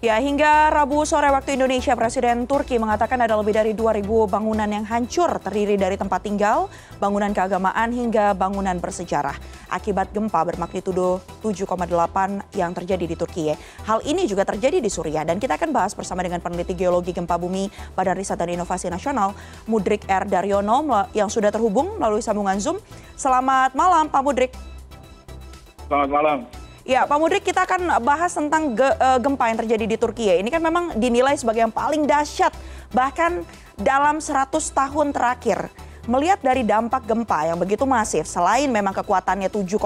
Ya, hingga Rabu sore waktu Indonesia, Presiden Turki mengatakan ada lebih dari 2.000 bangunan yang hancur terdiri dari tempat tinggal, bangunan keagamaan, hingga bangunan bersejarah akibat gempa bermagnitudo 7,8 yang terjadi di Turki. Hal ini juga terjadi di Suriah dan kita akan bahas bersama dengan peneliti geologi gempa bumi Badan Riset dan Inovasi Nasional, Mudrik R. Daryono yang sudah terhubung melalui sambungan Zoom. Selamat malam, Pak Mudrik. Selamat malam. Ya, Pak Mudrik, kita akan bahas tentang uh, gempa yang terjadi di Turki. Ini kan memang dinilai sebagai yang paling dahsyat, bahkan dalam 100 tahun terakhir. Melihat dari dampak gempa yang begitu masif, selain memang kekuatannya 7,8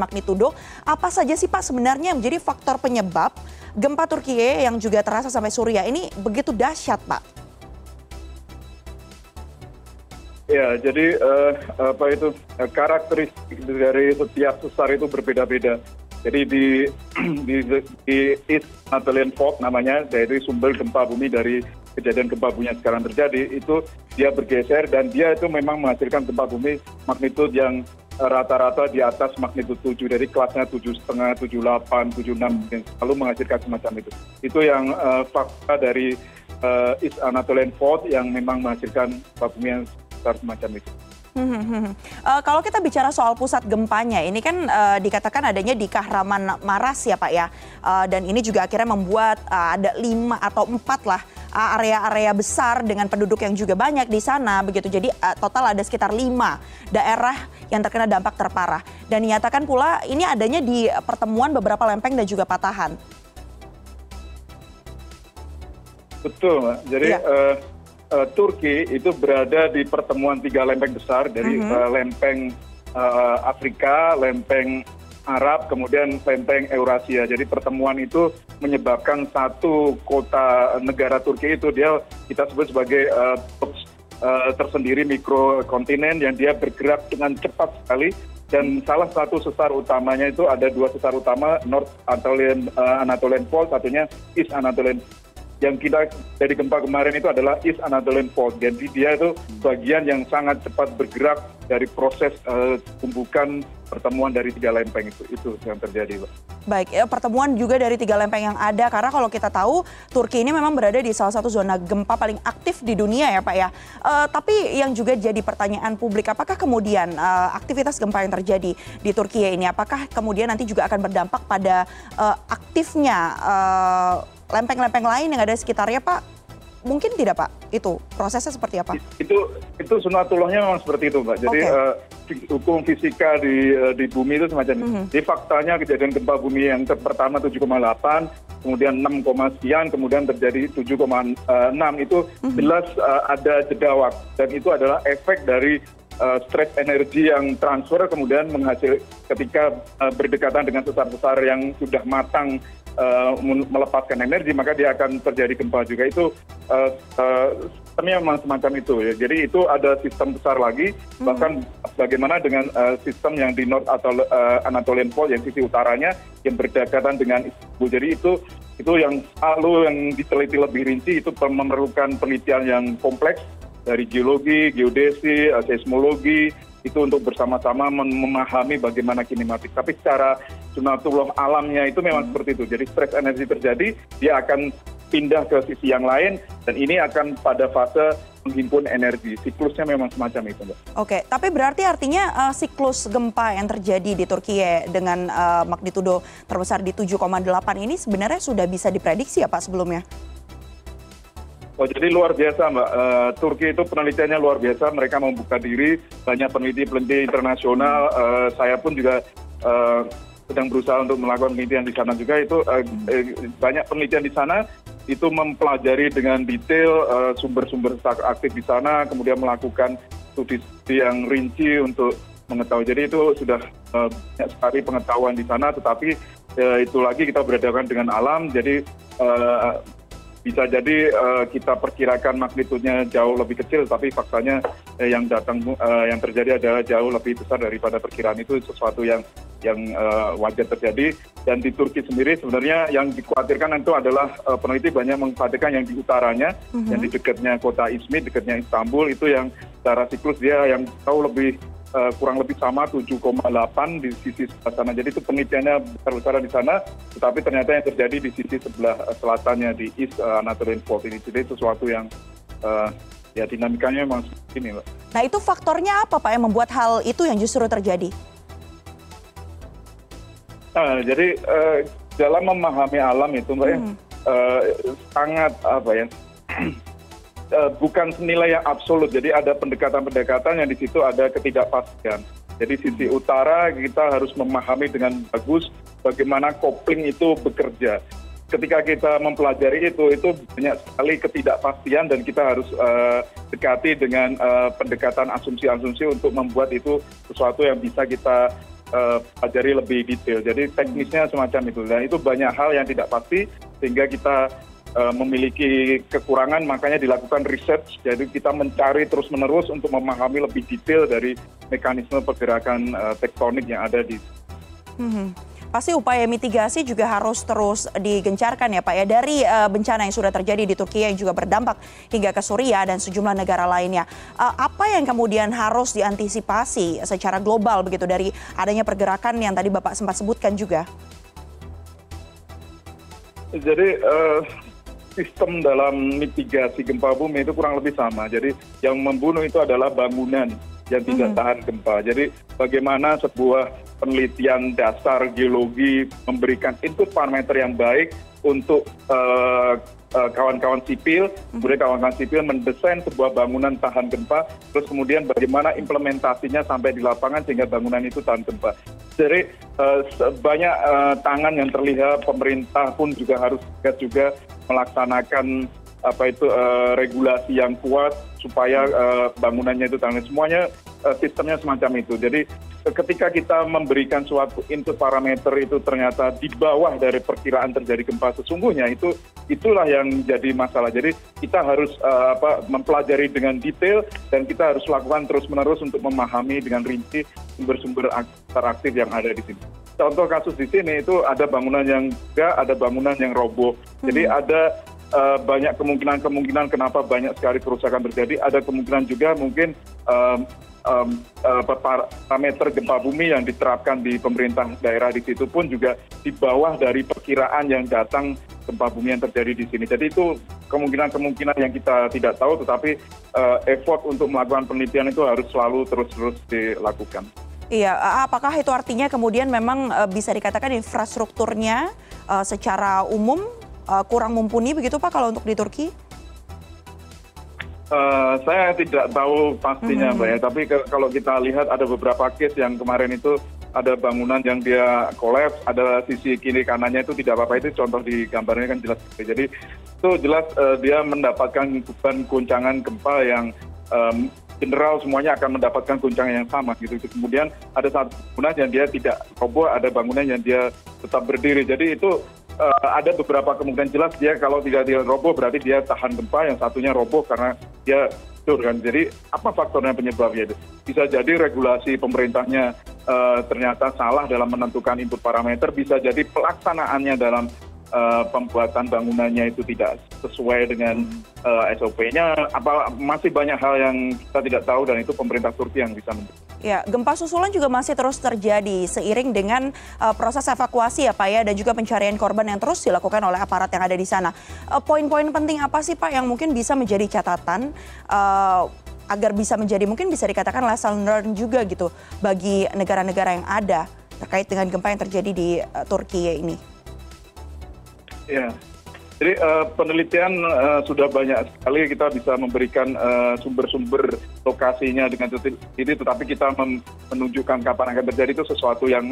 magnitudo, apa saja sih Pak sebenarnya yang menjadi faktor penyebab gempa Turki yang juga terasa sampai Suriah ini begitu dahsyat, Pak? Ya, jadi uh, apa itu karakteristik dari setiap sesar itu berbeda-beda jadi di East Anatolian Fault namanya dari sumber gempa bumi dari kejadian gempa bumi yang sekarang terjadi itu dia bergeser dan dia itu memang menghasilkan gempa bumi magnitudo yang rata-rata di atas magnitudo 7 dari kelasnya tujuh setengah, tujuh delapan, tujuh enam, lalu menghasilkan semacam itu. Itu yang uh, fakta dari uh, East Anatolian Fault yang memang menghasilkan gempa bumi yang besar semacam itu. Uh, kalau kita bicara soal pusat gempanya, ini kan uh, dikatakan adanya di Kahraman Maras ya Pak ya, uh, dan ini juga akhirnya membuat uh, ada lima atau empat lah area-area besar dengan penduduk yang juga banyak di sana begitu. Jadi uh, total ada sekitar lima daerah yang terkena dampak terparah. Dan dinyatakan pula ini adanya di pertemuan beberapa lempeng dan juga patahan. Betul, Mbak. Jadi ya. uh, turki itu berada di pertemuan tiga lempeng besar dari mm-hmm. uh, lempeng uh, afrika lempeng arab kemudian lempeng eurasia jadi pertemuan itu menyebabkan satu kota negara turki itu dia kita sebut sebagai uh, uh, tersendiri mikrokontinen yang dia bergerak dengan cepat sekali dan salah satu sesar utamanya itu ada dua sesar utama North Anatolian, uh, Anatolian Fault satunya East Anatolian yang kita dari gempa kemarin itu adalah East Anatolian Fault. Jadi dia itu bagian yang sangat cepat bergerak dari proses uh, tumbukan pertemuan dari tiga lempeng itu itu yang terjadi, Pak. Baik, ya, pertemuan juga dari tiga lempeng yang ada karena kalau kita tahu Turki ini memang berada di salah satu zona gempa paling aktif di dunia ya Pak ya. Uh, tapi yang juga jadi pertanyaan publik, apakah kemudian uh, aktivitas gempa yang terjadi di Turki ini, apakah kemudian nanti juga akan berdampak pada uh, aktifnya uh, lempeng-lempeng lain yang ada di sekitarnya Pak? Mungkin tidak Pak? Itu prosesnya seperti apa? Itu itu sunatullahnya memang seperti itu Pak. Jadi okay. uh, eh, hukum fisika di uh, di bumi itu semacam mm -hmm. Jadi faktanya kejadian gempa bumi yang pertama 7,8, kemudian 6, sekian, kemudian terjadi 7,6 itu mm -hmm. jelas uh, ada jeda waktu dan itu adalah efek dari uh, stress energi yang transfer kemudian menghasil ketika uh, berdekatan dengan sesar-sesar yang sudah matang Eh, melepaskan energi maka dia akan terjadi gempa juga. Itu eh, eh, sistemnya memang semacam itu ya. Jadi itu ada sistem besar lagi. Hmm. bahkan bagaimana dengan sistem yang di North atau Anatolian Fault yang sisi utaranya yang berdekatan dengan Istanbul jadi itu itu yang selalu yang diteliti lebih rinci itu memerlukan penelitian yang kompleks dari geologi, geodesi, seismologi, itu untuk bersama sama memahami bagaimana kinematik tapi secara sunatullah alamnya itu memang hmm. seperti itu jadi stres energi terjadi dia akan pindah ke sisi yang lain dan ini akan pada fase menghimpun energi. Siklusnya memang semacam itu, Mbak. Oke, tapi berarti artinya uh, siklus gempa yang terjadi di Turki dengan uh, magnitudo terbesar di 7,8 ini sebenarnya sudah bisa diprediksi ya Pak sebelumnya? Oh, jadi luar biasa mbak. Uh, turki itu penelitiannya luar biasa. Mereka membuka diri. Banyak peneliti peneliti internasional. Uh, saya pun juga uh, sedang berusaha untuk melakukan penelitian di sana juga. Itu banyak penelitian di sana. Itu mempelajari dengan detail sumber-sumber aktif di sana. Kemudian melakukan studi yang rinci untuk mengetahui. Jadi itu sudah uh, banyak sekali pengetahuan di sana. Tetapi uh, itu lagi kita berhadapan dengan alam. Jadi bisa jadi uh, kita perkirakan magnitudenya jauh lebih kecil tapi faktanya eh, yang datang uh, yang terjadi adalah jauh lebih besar daripada perkiraan itu sesuatu yang yang uh, wajar terjadi. Dan di Turki sendiri sebenarnya yang dikhawatirkan itu adalah uh, peneliti banyak mengkhawatirkan yang di utaranya yang di dekatnya kota Izmir dekatnya Istanbul itu yang secara siklus dia yang jauh lebih kurang lebih sama 7,8 di sisi sebelah sana. Jadi itu penelitiannya besar-besaran di sana, tetapi ternyata yang terjadi di sisi sebelah selatannya di East Anatolian Fault ini. Jadi sesuatu yang ya dinamikanya memang seperti ini, Mbak. Nah itu faktornya apa Pak yang membuat hal itu yang justru terjadi? Nah, jadi uh, dalam memahami alam itu Mbak ya, hmm. uh, sangat apa ya uh, bukan senilai yang absolut. Jadi ada pendekatan-pendekatan yang di situ ada ketidakpastian. Jadi sisi utara kita harus memahami dengan bagus bagaimana kopling itu bekerja ketika kita mempelajari itu itu banyak sekali ketidakpastian dan kita harus uh, dekati dengan uh, pendekatan asumsi-asumsi untuk membuat itu sesuatu yang bisa kita uh, pelajari lebih detail. Jadi teknisnya semacam itu dan itu banyak hal yang tidak pasti sehingga kita memiliki kekurangan makanya dilakukan riset jadi kita mencari terus menerus untuk memahami lebih detail dari mekanisme pergerakan uh, tektonik yang ada di. -hmm pasti upaya mitigasi juga harus terus digencarkan ya Pak ya dari uh, bencana yang sudah terjadi di Turki yang juga berdampak hingga ke Suriah dan sejumlah negara lainnya. Uh, apa yang kemudian harus diantisipasi secara global begitu dari adanya pergerakan yang tadi Bapak sempat sebutkan juga? Jadi uh, sistem dalam mitigasi gempa bumi itu kurang lebih sama. Jadi yang membunuh itu adalah bangunan yang tidak mm-hmm. tahan gempa. Jadi bagaimana sebuah penelitian dasar geologi memberikan input parameter yang baik untuk uh, uh, kawan-kawan sipil, mm-hmm. kemudian kawan-kawan sipil mendesain sebuah bangunan tahan gempa, terus kemudian bagaimana implementasinya sampai di lapangan sehingga bangunan itu tahan gempa. Jadi uh, banyak uh, tangan yang terlihat, pemerintah pun juga harus juga melaksanakan apa itu uh, regulasi yang kuat supaya uh, bangunannya itu semuanya uh, sistemnya semacam itu. Jadi ketika kita memberikan suatu input parameter itu ternyata di bawah dari perkiraan terjadi gempa sesungguhnya itu itulah yang jadi masalah. Jadi kita harus apa mempelajari dengan detail dan kita harus lakukan terus menerus untuk memahami dengan rinci sumber-sumber aktif yang ada di sini contoh kasus di sini itu ada bangunan yang enggak ada bangunan yang roboh jadi hmm. ada Eh, banyak kemungkinan kemungkinan kenapa banyak sekali kerusakan terjadi ada kemungkinan juga mungkin um, um, uh, parameter gempa bumi yang diterapkan di pemerintah daerah di situ pun juga di bawah dari perkiraan yang datang gempa bumi yang terjadi di sini. Jadi itu kemungkinan-kemungkinan yang kita tidak tahu, tetapi uh, effort untuk melakukan penelitian itu harus selalu terus-terus dilakukan. Iya, apakah itu artinya kemudian memang bisa dikatakan infrastrukturnya secara umum kurang mumpuni begitu Pak kalau untuk di Turki? Uh, saya tidak tahu pastinya mm -hmm. Mbak ya, tapi ke, kalau kita lihat ada beberapa case yang kemarin itu ada bangunan yang dia kolaps, ada sisi kiri kanannya itu tidak apa-apa itu contoh di gambarnya kan jelas. Jadi itu jelas uh, dia mendapatkan beban guncangan gempa yang um, general semuanya akan mendapatkan guncangan yang sama gitu. Kemudian ada satu bangunan yang dia tidak roboh, ada bangunan yang dia tetap berdiri. Jadi itu uh, ada beberapa kemungkinan jelas dia kalau tidak dia roboh berarti dia tahan gempa yang satunya roboh karena dia tur kan jadi apa faktornya penyebabnya itu bisa jadi regulasi pemerintahnya uh, ternyata salah dalam menentukan input parameter bisa jadi pelaksanaannya dalam pembuatan bangunannya itu tidak sesuai dengan uh, SOP-nya apa masih banyak hal yang kita tidak tahu dan itu pemerintah Turki yang bisa menentukan. Ya, gempa susulan juga masih terus terjadi seiring dengan uh, proses evakuasi ya Pak ya dan juga pencarian korban yang terus dilakukan oleh aparat yang ada di sana. Poin-poin uh, penting apa sih Pak yang mungkin bisa menjadi catatan uh, agar bisa menjadi mungkin bisa dikatakan lesson learned juga gitu bagi negara-negara yang ada terkait dengan gempa yang terjadi di uh, Turki ini? Ya, jadi uh, penelitian uh, sudah banyak sekali kita bisa memberikan uh, sumber-sumber lokasinya dengan ini, tetapi kita menunjukkan kapan akan terjadi itu sesuatu yang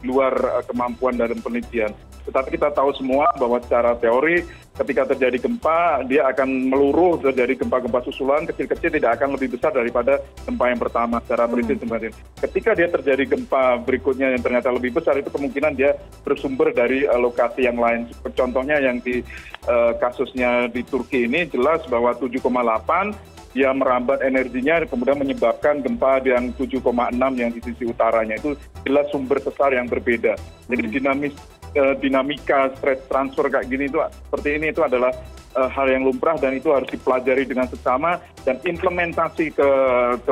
luar kemampuan dalam penelitian. Tetapi kita tahu semua bahwa secara teori ketika terjadi gempa dia akan meluruh terjadi gempa-gempa susulan kecil-kecil tidak akan lebih besar daripada gempa yang pertama secara prinsip hmm. Ketika dia terjadi gempa berikutnya yang ternyata lebih besar itu kemungkinan dia bersumber dari uh, lokasi yang lain. Contohnya yang di uh, kasusnya di Turki ini jelas bahwa 7,8 dia merambat energinya kemudian menyebabkan gempa yang 7,6 yang di sisi utaranya itu jelas sumber sesar yang berbeda. Jadi hmm. dinamis dinamika stress transfer kayak gini itu seperti ini itu adalah hal yang lumrah dan itu harus dipelajari dengan seksama dan implementasi ke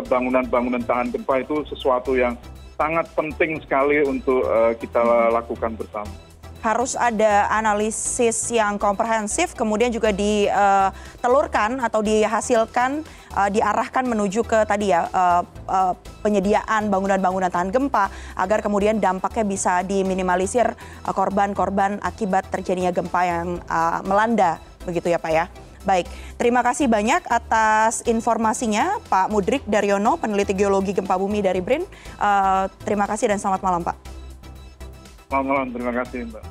bangunan bangunan tahan gempa itu sesuatu yang sangat penting sekali untuk kita lakukan bersama harus ada analisis yang komprehensif kemudian juga ditelurkan atau dihasilkan diarahkan menuju ke tadi ya penyediaan bangunan-bangunan tahan gempa agar kemudian dampaknya bisa diminimalisir korban-korban akibat terjadinya gempa yang melanda begitu ya Pak ya. Baik, terima kasih banyak atas informasinya Pak Mudrik Daryono, peneliti geologi gempa bumi dari BRIN. Uh, terima kasih dan selamat malam Pak. Selamat malam, terima kasih Mbak.